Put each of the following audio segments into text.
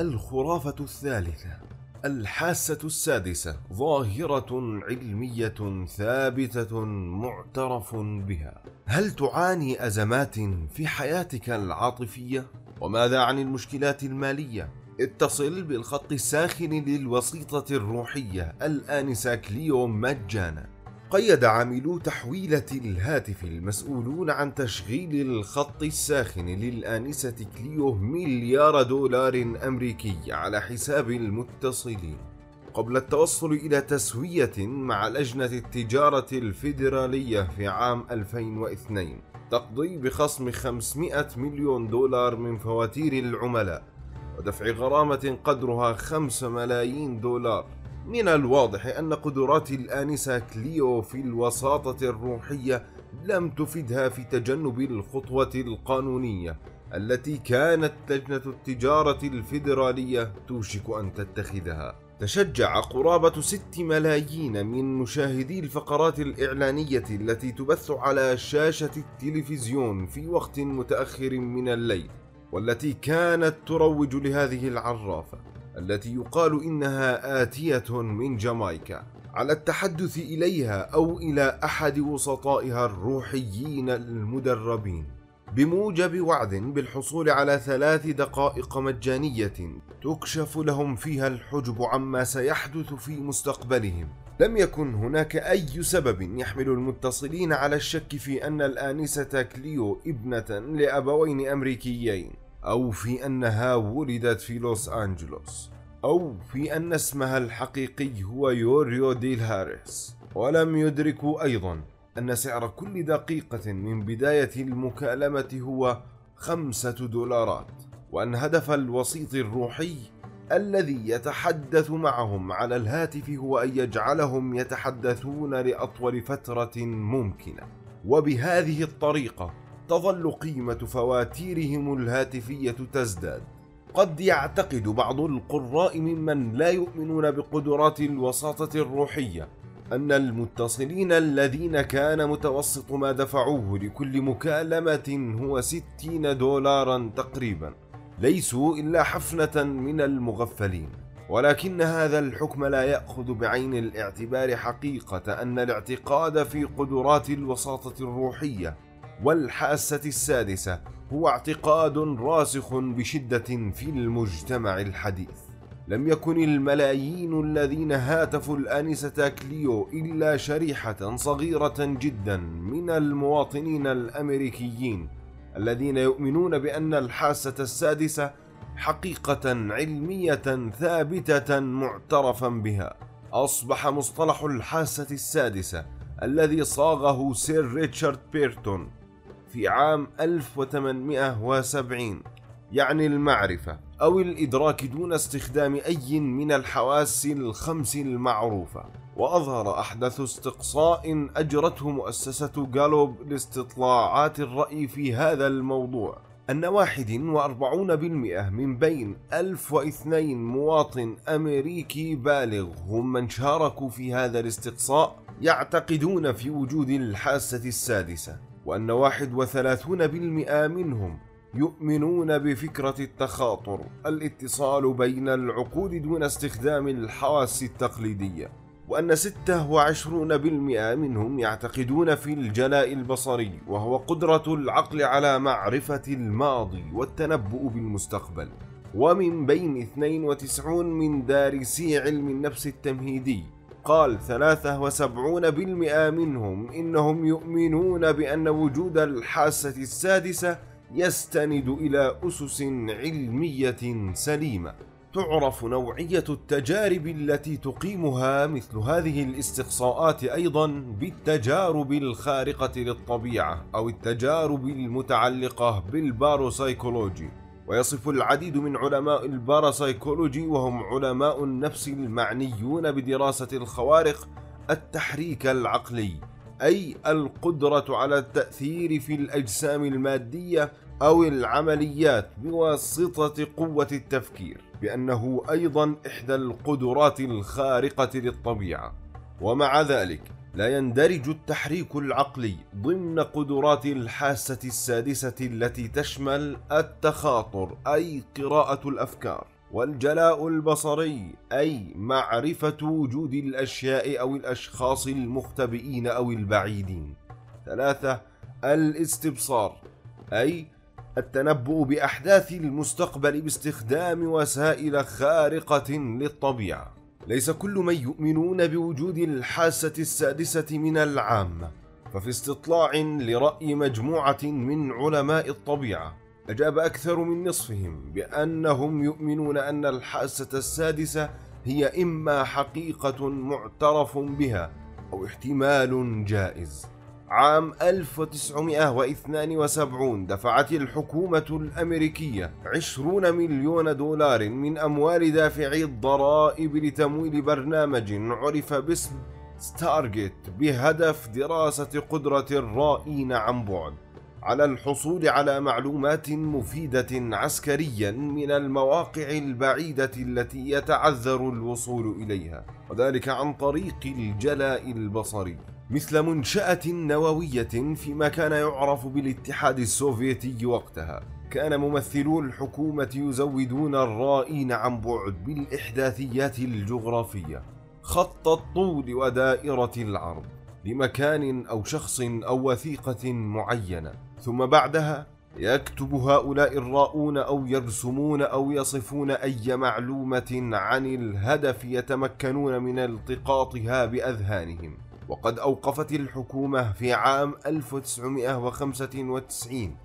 الخرافة الثالثة الحاسة السادسة ظاهرة علمية ثابتة معترف بها هل تعاني أزمات في حياتك العاطفية؟ وماذا عن المشكلات المالية؟ اتصل بالخط الساخن للوسيطة الروحية الآنسة كليو مجانا قيد عاملو تحويلة الهاتف المسؤولون عن تشغيل الخط الساخن للآنسة كليو مليار دولار أمريكي على حساب المتصلين. قبل التوصل إلى تسوية مع لجنة التجارة الفيدرالية في عام 2002 تقضي بخصم 500 مليون دولار من فواتير العملاء ودفع غرامة قدرها 5 ملايين دولار. من الواضح أن قدرات الآنسة كليو في الوساطة الروحية لم تفدها في تجنب الخطوة القانونية التي كانت لجنة التجارة الفيدرالية توشك أن تتخذها. تشجع قرابة ست ملايين من مشاهدي الفقرات الإعلانية التي تبث على شاشة التلفزيون في وقت متأخر من الليل والتي كانت تروج لهذه العرافة. التي يقال إنها آتية من جامايكا على التحدث إليها أو إلى أحد وسطائها الروحيين المدربين. بموجب وعد بالحصول على ثلاث دقائق مجانية تكشف لهم فيها الحجب عما سيحدث في مستقبلهم. لم يكن هناك أي سبب يحمل المتصلين على الشك في أن الآنسة كليو ابنة لأبوين أمريكيين. أو في أنها ولدت في لوس أنجلوس أو في أن اسمها الحقيقي هو يوريو ديل هاريس. ولم يدركوا أيضا أن سعر كل دقيقة من بداية المكالمة هو خمسة دولارات وأن هدف الوسيط الروحي الذي يتحدث معهم على الهاتف هو أن يجعلهم يتحدثون لأطول فترة ممكنة. وبهذه الطريقة تظل قيمة فواتيرهم الهاتفية تزداد. قد يعتقد بعض القراء ممن لا يؤمنون بقدرات الوساطة الروحية أن المتصلين الذين كان متوسط ما دفعوه لكل مكالمة هو ستين دولارا تقريبا. ليسوا إلا حفنة من المغفلين. ولكن هذا الحكم لا يأخذ بعين الاعتبار حقيقة أن الاعتقاد في قدرات الوساطة الروحية والحاسة السادسة هو اعتقاد راسخ بشدة في المجتمع الحديث. لم يكن الملايين الذين هاتفوا الآنسة كليو إلا شريحة صغيرة جدا من المواطنين الأمريكيين الذين يؤمنون بأن الحاسة السادسة حقيقة علمية ثابتة معترفا بها. أصبح مصطلح الحاسة السادسة الذي صاغه سير ريتشارد بيرتون في عام 1870 يعني المعرفة أو الإدراك دون استخدام أي من الحواس الخمس المعروفة. وأظهر أحدث استقصاء أجرته مؤسسة جالوب لاستطلاعات الرأي في هذا الموضوع. أن 41% من بين 1002 مواطن أمريكي بالغ هم من شاركوا في هذا الاستقصاء يعتقدون في وجود الحاسة السادسة. وأن واحد وثلاثون بالمئة منهم يؤمنون بفكرة التخاطر الاتصال بين العقول دون استخدام الحواس التقليدية وأن 26% منهم يعتقدون في الجلاء البصري وهو قدرة العقل على معرفة الماضي والتنبؤ بالمستقبل. ومن بين 92 من دارسي علم النفس التمهيدي قال 73% منهم إنهم يؤمنون بأن وجود الحاسة السادسة يستند إلى أسس علمية سليمة. تعرف نوعية التجارب التي تقيمها مثل هذه الاستقصاءات أيضا بالتجارب الخارقة للطبيعة أو التجارب المتعلقة بالباروسايكولوجي ويصف العديد من علماء الباراسايكولوجي وهم علماء النفس المعنيون بدراسة الخوارق التحريك العقلي أي القدرة على التأثير في الأجسام المادية أو العمليات بواسطة قوة التفكير بأنه أيضا إحدى القدرات الخارقة للطبيعة. ومع ذلك لا يندرج التحريك العقلي ضمن قدرات الحاسة السادسة التي تشمل التخاطر أي قراءة الأفكار والجلاء البصري أي معرفة وجود الأشياء أو الأشخاص المختبئين أو البعيدين. ثلاثة الاستبصار أي التنبؤ بأحداث المستقبل باستخدام وسائل خارقة للطبيعة. ليس كل من يؤمنون بوجود الحاسة السادسة من العامة ففي استطلاع لرأي مجموعة من علماء الطبيعة أجاب أكثر من نصفهم بأنهم يؤمنون أن الحاسة السادسة هي إما حقيقة معترف بها أو احتمال جائز. عام 1972 دفعت الحكومة الأمريكية 20 مليون دولار من أموال دافعي الضرائب لتمويل برنامج عرف باسم ستارجيت بهدف دراسة قدرة الرائين عن بعد. على الحصول على معلومات مفيدة عسكريا من المواقع البعيدة التي يتعذر الوصول إليها وذلك عن طريق الجلاء البصري. مثل منشأة نووية فيما كان يعرف بالاتحاد السوفيتي وقتها. كان ممثلو الحكومة يزودون الرائين عن بعد بالإحداثيات الجغرافية. خط الطول ودائرة العرض لمكان أو شخص أو وثيقة معينة. ثم بعدها يكتب هؤلاء الراؤون أو يرسمون أو يصفون أي معلومة عن الهدف يتمكنون من التقاطها بأذهانهم. وقد أوقفت الحكومة في عام 1995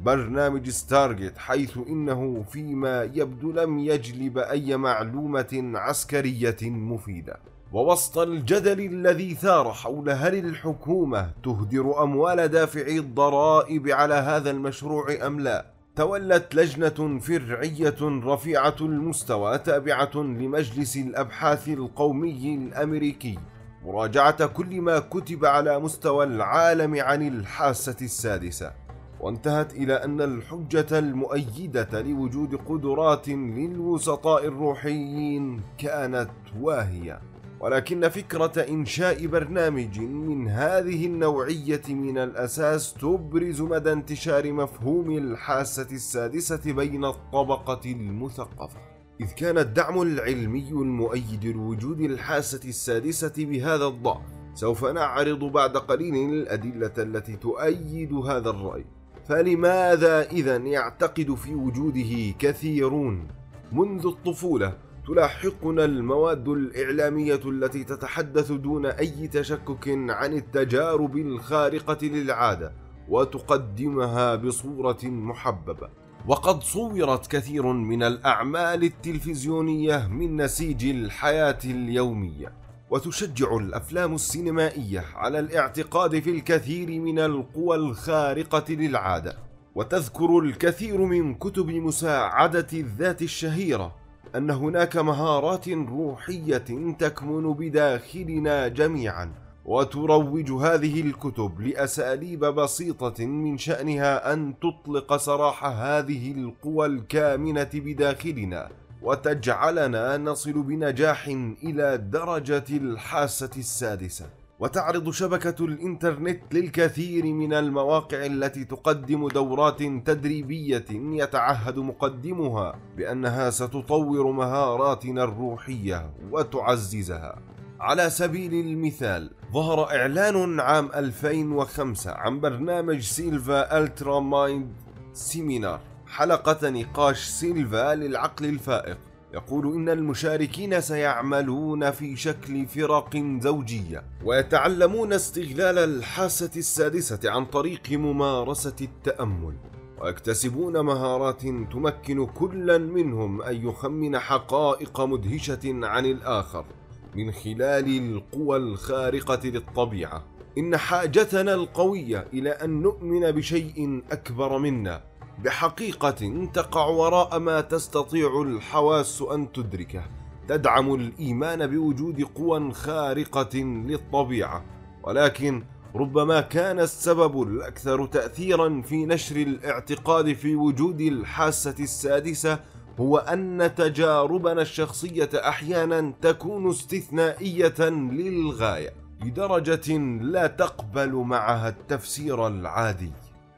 برنامج ستارجيت حيث إنه فيما يبدو لم يجلب أي معلومة عسكرية مفيدة. ووسط الجدل الذي ثار حول هل الحكومة تهدر أموال دافعي الضرائب على هذا المشروع أم لا تولت لجنة فرعية رفيعة المستوى تابعة لمجلس الأبحاث القومي الأمريكي. مراجعة كل ما كتب على مستوى العالم عن الحاسة السادسة وانتهت إلى أن الحجة المؤيدة لوجود قدرات للوسطاء الروحيين كانت واهية. ولكن فكرة إنشاء برنامج من هذه النوعية من الأساس تبرز مدى انتشار مفهوم الحاسة السادسة بين الطبقة المثقفة. إذ كان الدعم العلمي المؤيد لوجود الحاسة السادسة بهذا الضعف سوف نعرض بعد قليل الأدلة التي تؤيد هذا الرأي. فلماذا إذا يعتقد في وجوده كثيرون؟ منذ الطفولة تلاحقنا المواد الإعلامية التي تتحدث دون أي تشكك عن التجارب الخارقة للعادة وتقدمها بصورة محببة. وقد صورت كثير من الأعمال التلفزيونية من نسيج الحياة اليومية وتشجع الأفلام السينمائية على الاعتقاد في الكثير من القوى الخارقة للعادة. وتذكر الكثير من كتب مساعدة الذات الشهيرة أن هناك مهارات روحية تكمن بداخلنا جميعا. وتروج هذه الكتب لأساليب بسيطة من شأنها أن تطلق سراح هذه القوى الكامنة بداخلنا وتجعلنا نصل بنجاح إلى درجة الحاسة السادسة. وتعرض شبكة الإنترنت للكثير من المواقع التي تقدم دورات تدريبية يتعهد مقدمها بأنها ستطور مهاراتنا الروحية وتعززها. على سبيل المثال ظهر إعلان عام 2005 عن برنامج Silva Ultra Mind Seminar. حلقة نقاش سيلفا للعقل الفائق. يقول إن المشاركين سيعملون في شكل فرق زوجية ويتعلمون استغلال الحاسة السادسة عن طريق ممارسة التأمل ويكتسبون مهارات تمكن كلا منهم أن يخمن حقائق مدهشة عن الآخر. من خلال القوى الخارقة للطبيعة. إن حاجتنا القوية إلى أن نؤمن بشيء أكبر منا بحقيقة تقع وراء ما تستطيع الحواس أن تدركه. تدعم الإيمان بوجود قوى خارقة للطبيعة. ولكن ربما كان السبب الأكثر تأثيرا في نشر الاعتقاد في وجود الحاسة السادسة هو أن تجاربنا الشخصية أحيانا تكون استثنائية للغاية لدرجة لا تقبل معها التفسير العادي.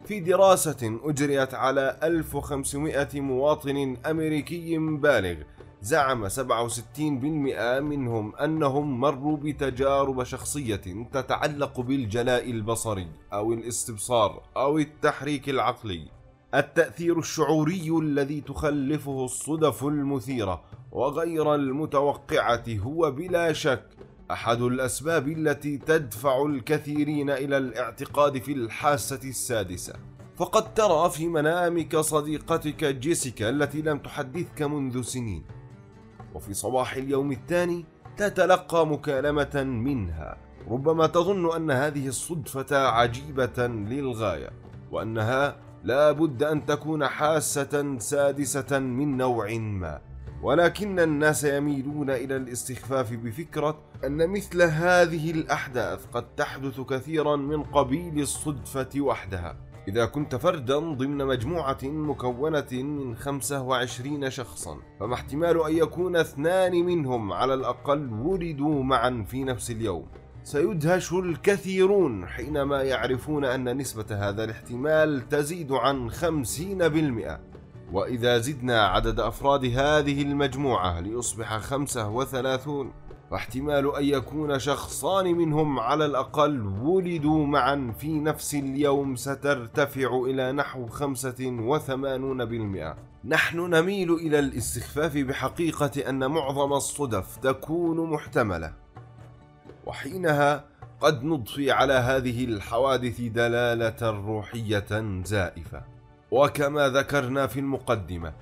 في دراسة أجريت على 1500 مواطن أمريكي بالغ زعم 67% منهم أنهم مروا بتجارب شخصية تتعلق بالجلاء البصري أو الاستبصار أو التحريك العقلي. التأثير الشعوري الذي تخلفه الصدف المثيرة وغير المتوقعة هو بلا شك أحد الأسباب التي تدفع الكثيرين إلى الاعتقاد في الحاسة السادسة. فقد ترى في منامك صديقتك جيسيكا التي لم تحدثك منذ سنين. وفي صباح اليوم الثاني تتلقى مكالمة منها. ربما تظن أن هذه الصدفة عجيبة للغاية وأنها لا بد أن تكون حاسة سادسة من نوع ما. ولكن الناس يميلون إلى الاستخفاف بفكرة أن مثل هذه الأحداث قد تحدث كثيرا من قبيل الصدفة وحدها. إذا كنت فردا ضمن مجموعة مكونة من 25 شخصا فما احتمال أن يكون اثنان منهم على الأقل ولدوا معا في نفس اليوم. سيدهش الكثيرون حينما يعرفون أن نسبة هذا الاحتمال تزيد عن 50% وإذا زدنا عدد أفراد هذه المجموعة ليصبح خمسة وثلاثون فاحتمال أن يكون شخصان منهم على الأقل ولدوا معا في نفس اليوم سترتفع إلى نحو خمسة وثمانون بالمئة. نحن نميل إلى الاستخفاف بحقيقة أن معظم الصدف تكون محتملة. وحينها قد نضفي على هذه الحوادث دلالة روحية زائفة. وكما ذكرنا في المقدمة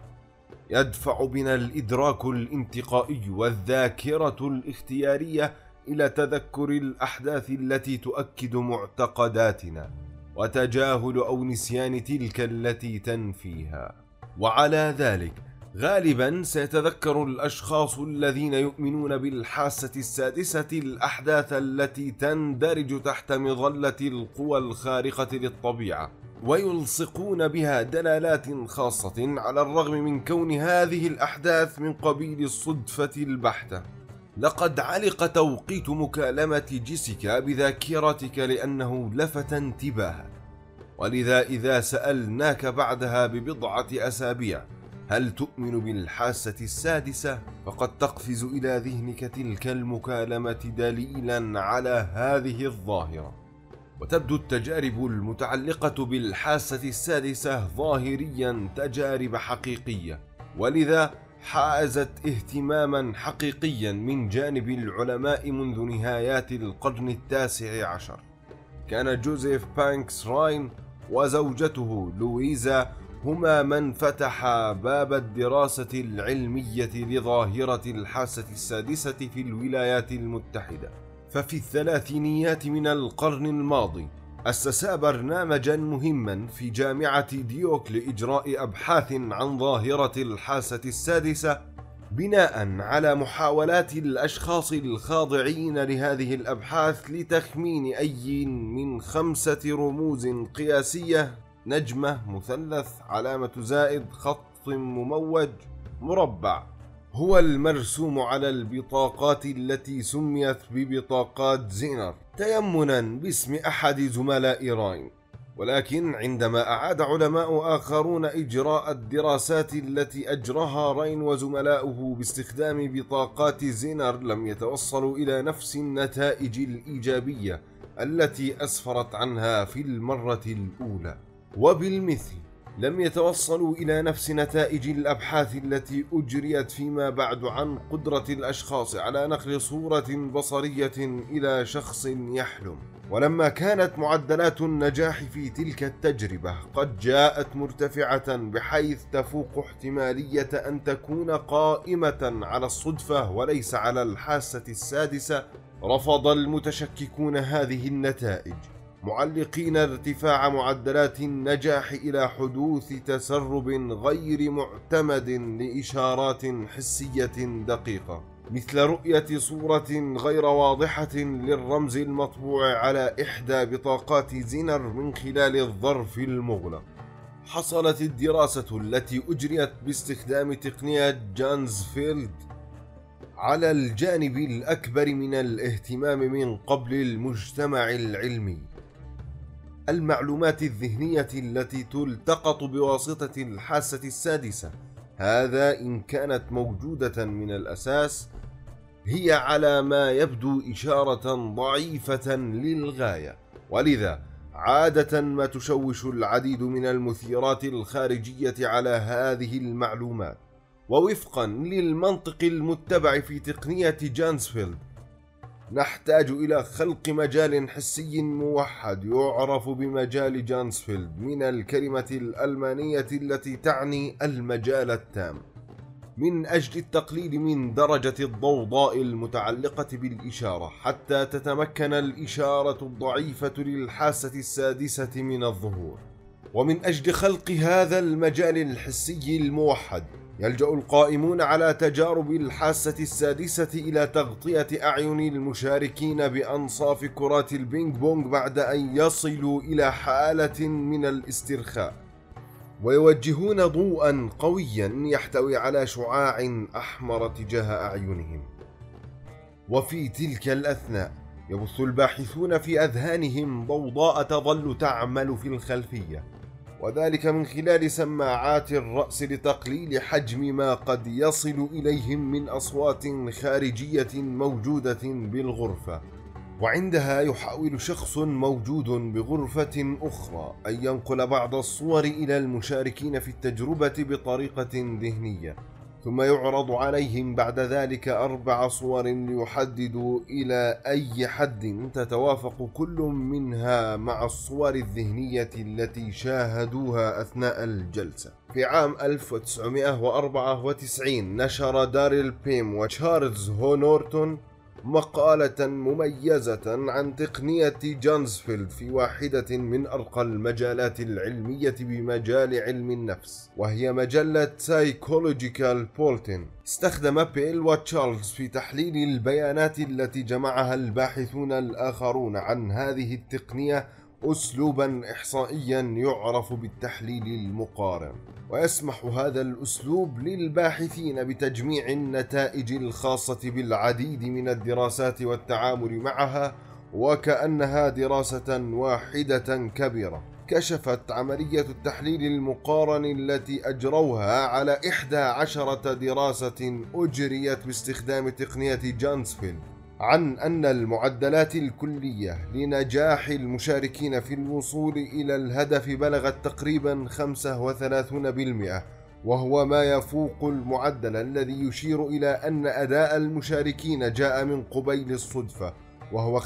يدفع بنا الإدراك الانتقائي والذاكرة الاختيارية إلى تذكر الأحداث التي تؤكد معتقداتنا وتجاهل أو نسيان تلك التي تنفيها. وعلى ذلك غالبا سيتذكر الأشخاص الذين يؤمنون بالحاسة السادسة الأحداث التي تندرج تحت مظلة القوى الخارقة للطبيعة ويلصقون بها دلالات خاصة على الرغم من كون هذه الأحداث من قبيل الصدفة البحتة. لقد علق توقيت مكالمة جيسيكا بذاكرتك لأنه لفت انتباهك. ولذا إذا سألناك بعدها ببضعة أسابيع هل تؤمن بالحاسة السادسة؟ فقد تقفز إلى ذهنك تلك المكالمة دليلا على هذه الظاهرة. وتبدو التجارب المتعلقة بالحاسة السادسة ظاهريا تجارب حقيقية ولذا حازت اهتماما حقيقيا من جانب العلماء منذ نهايات القرن التاسع عشر كان جوزيف بانكس راين وزوجته لويزا هما من فتح باب الدراسة العلمية لظاهرة الحاسة السادسة في الولايات المتحدة. ففي الثلاثينيات من القرن الماضي أسسا برنامجا مهما في جامعة ديوك لإجراء أبحاث عن ظاهرة الحاسة السادسة بناء على محاولات الأشخاص الخاضعين لهذه الأبحاث لتخمين أي من خمسة رموز قياسية نجمة مثلث علامة زائد خط مموج مربع. هو المرسوم على البطاقات التي سميت ببطاقات زينر. تيمنا باسم أحد زملاء راين. ولكن عندما أعاد علماء آخرون إجراء الدراسات التي أجراها راين وزملاؤه باستخدام بطاقات زينر لم يتوصلوا إلى نفس النتائج الإيجابية التي أسفرت عنها في المرة الأولى. وبالمثل لم يتوصلوا إلى نفس نتائج الأبحاث التي أجريت فيما بعد عن قدرة الأشخاص على نقل صورة بصرية إلى شخص يحلم. ولما كانت معدلات النجاح في تلك التجربة قد جاءت مرتفعة بحيث تفوق احتمالية أن تكون قائمة على الصدفة وليس على الحاسة السادسة رفض المتشككون هذه النتائج. معلقين ارتفاع معدلات النجاح إلى حدوث تسرب غير معتمد لإشارات حسية دقيقة. مثل رؤية صورة غير واضحة للرمز المطبوع على إحدى بطاقات زينر من خلال الظرف المغلق. حصلت الدراسة التي أجريت باستخدام تقنية جانزفيلد على الجانب الأكبر من الاهتمام من قبل المجتمع العلمي. المعلومات الذهنية التي تلتقط بواسطة الحاسة السادسة. هذا إن كانت موجودة من الأساس هي على ما يبدو إشارة ضعيفة للغاية. ولذا عادة ما تشوش العديد من المثيرات الخارجية على هذه المعلومات. ووفقا للمنطق المتبع في تقنية جانسفيلد نحتاج إلى خلق مجال حسي موحد يعرف بمجال جانسفيلد من الكلمة الألمانية التي تعني المجال التام. من أجل التقليل من درجة الضوضاء المتعلقة بالإشارة حتى تتمكن الإشارة الضعيفة للحاسة السادسة من الظهور. ومن أجل خلق هذا المجال الحسي الموحد يلجأ القائمون على تجارب الحاسة السادسة إلى تغطية أعين المشاركين بأنصاف كرات البينج بونج بعد أن يصلوا إلى حالة من الاسترخاء. ويوجهون ضوءا قويا يحتوي على شعاع أحمر تجاه أعينهم. وفي تلك الأثناء يبث الباحثون في أذهانهم ضوضاء تظل تعمل في الخلفية. وذلك من خلال سماعات الرأس لتقليل حجم ما قد يصل إليهم من أصوات خارجية موجودة بالغرفة. وعندها يحاول شخص موجود بغرفة أخرى أن ينقل بعض الصور إلى المشاركين في التجربة بطريقة ذهنية. ثم يعرض عليهم بعد ذلك أربع صور ليحددوا إلى أي حد تتوافق كل منها مع الصور الذهنية التي شاهدوها أثناء الجلسة. في عام 1994 نشر داريل بيم وتشارلز هونورتون مقالة مميزة عن تقنية جانسفيلد في واحدة من أرقى المجالات العلمية بمجال علم النفس وهي مجلة Psychological Bulletin استخدم بيم وتشارلز في تحليل البيانات التي جمعها الباحثون الآخرون عن هذه التقنية أسلوبا إحصائيا يعرف بالتحليل المقارن ويسمح هذا الأسلوب للباحثين بتجميع النتائج الخاصة بالعديد من الدراسات والتعامل معها وكأنها دراسة واحدة كبيرة. كشفت عملية التحليل المقارن التي أجروها على إحدى عشرة دراسة أجريت باستخدام تقنية جانسفيلد عن أن المعدلات الكلية لنجاح المشاركين في الوصول إلى الهدف بلغت تقريبا 35% وهو ما يفوق المعدل الذي يشير إلى أن أداء المشاركين جاء من قبيل الصدفة وهو 35%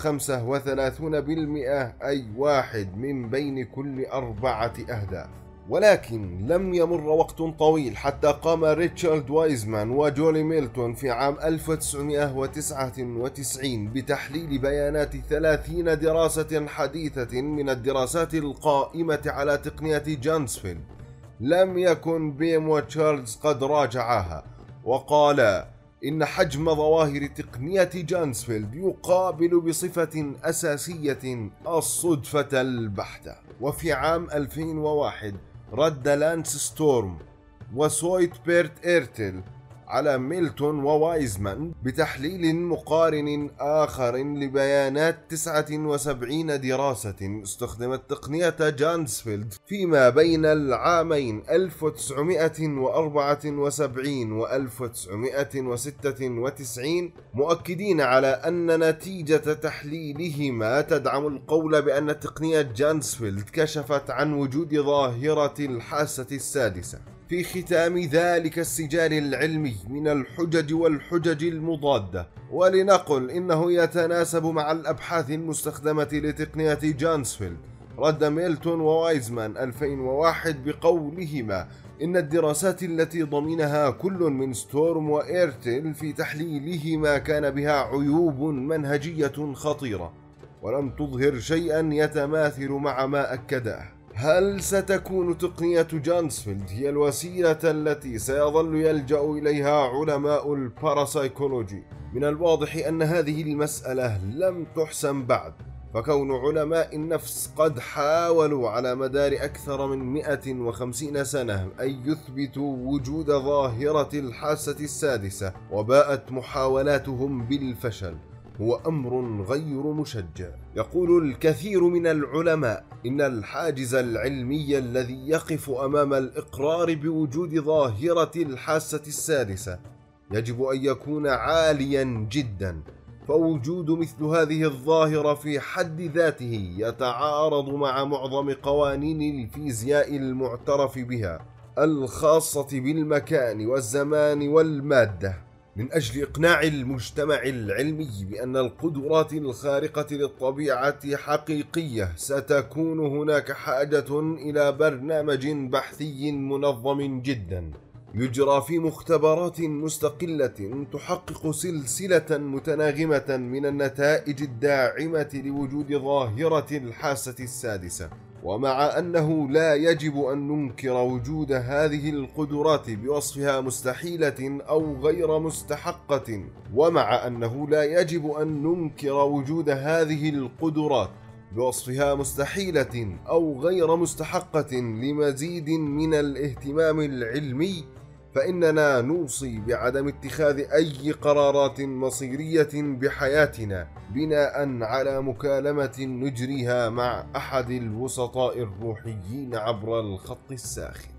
أي واحد من بين كل أربعة أهداف. ولكن لم يمر وقت طويل حتى قام ريتشارد وايزمان وجولي ميلتون في عام 1999 بتحليل بيانات 30 دراسة حديثة من الدراسات القائمة على تقنية جانسفيلد. لم يكن بيم وتشارلز قد راجعاها وقالا إن حجم ظواهر تقنية جانسفيلد يقابل بصفة أساسية الصدفة البحتة وفي عام 2001 رد لانس ستورم وسويت بيرت إيرتل. على ميلتون ووايزمان بتحليل مقارن آخر لبيانات 79 دراسة استخدمت تقنية جانسفيلد فيما بين العامين 1974 و 1996 مؤكدين على أن نتيجة تحليلهما تدعم القول بأن تقنية جانسفيلد كشفت عن وجود ظاهرة الحاسة السادسة. في ختام ذلك السجال العلمي من الحجج والحجج المضادة. ولنقل إنه يتناسب مع الأبحاث المستخدمة لتقنية جانسفيلد. رد ميلتون ووايزمان 2001 بقولهما إن الدراسات التي ضمنها كل من ستورم وإيرتل في تحليلهما كان بها عيوب منهجية خطيرة. ولم تظهر شيئا يتماثل مع ما أكداه. هل ستكون تقنية جانسفيلد هي الوسيلة التي سيظل يلجأ إليها علماء الباراسايكولوجي؟ من الواضح أن هذه المسألة لم تحسم بعد فكون علماء النفس قد حاولوا على مدار أكثر من 150 سنة أن يثبتوا وجود ظاهرة الحاسة السادسة وباءت محاولاتهم بالفشل هو أمر غير مشجع. يقول الكثير من العلماء إن الحاجز العلمي الذي يقف أمام الإقرار بوجود ظاهرة الحاسة السادسة يجب أن يكون عاليا جدا فوجود مثل هذه الظاهرة في حد ذاته يتعارض مع معظم قوانين الفيزياء المعترف بها الخاصة بالمكان والزمان والمادة. من أجل إقناع المجتمع العلمي بأن القدرات الخارقة للطبيعة حقيقية ستكون هناك حاجة إلى برنامج بحثي منظم جدا. يجرى في مختبرات مستقلة تحقق سلسلة متناغمة من النتائج الداعمة لوجود ظاهرة الحاسة السادسة. ومع أنه لا يجب أن ننكر وجود هذه القدرات بوصفها مستحيلة أو غير مستحقة ومع أنه لا يجب أن ننكر وجود هذه القدرات بوصفها مستحيلة أو غير مستحقة لمزيد من الاهتمام العلمي فإننا نوصي بعدم اتخاذ أي قرارات مصيرية بحياتنا بناء على مكالمة نجريها مع أحد الوسطاء الروحيين عبر الخط الساخن.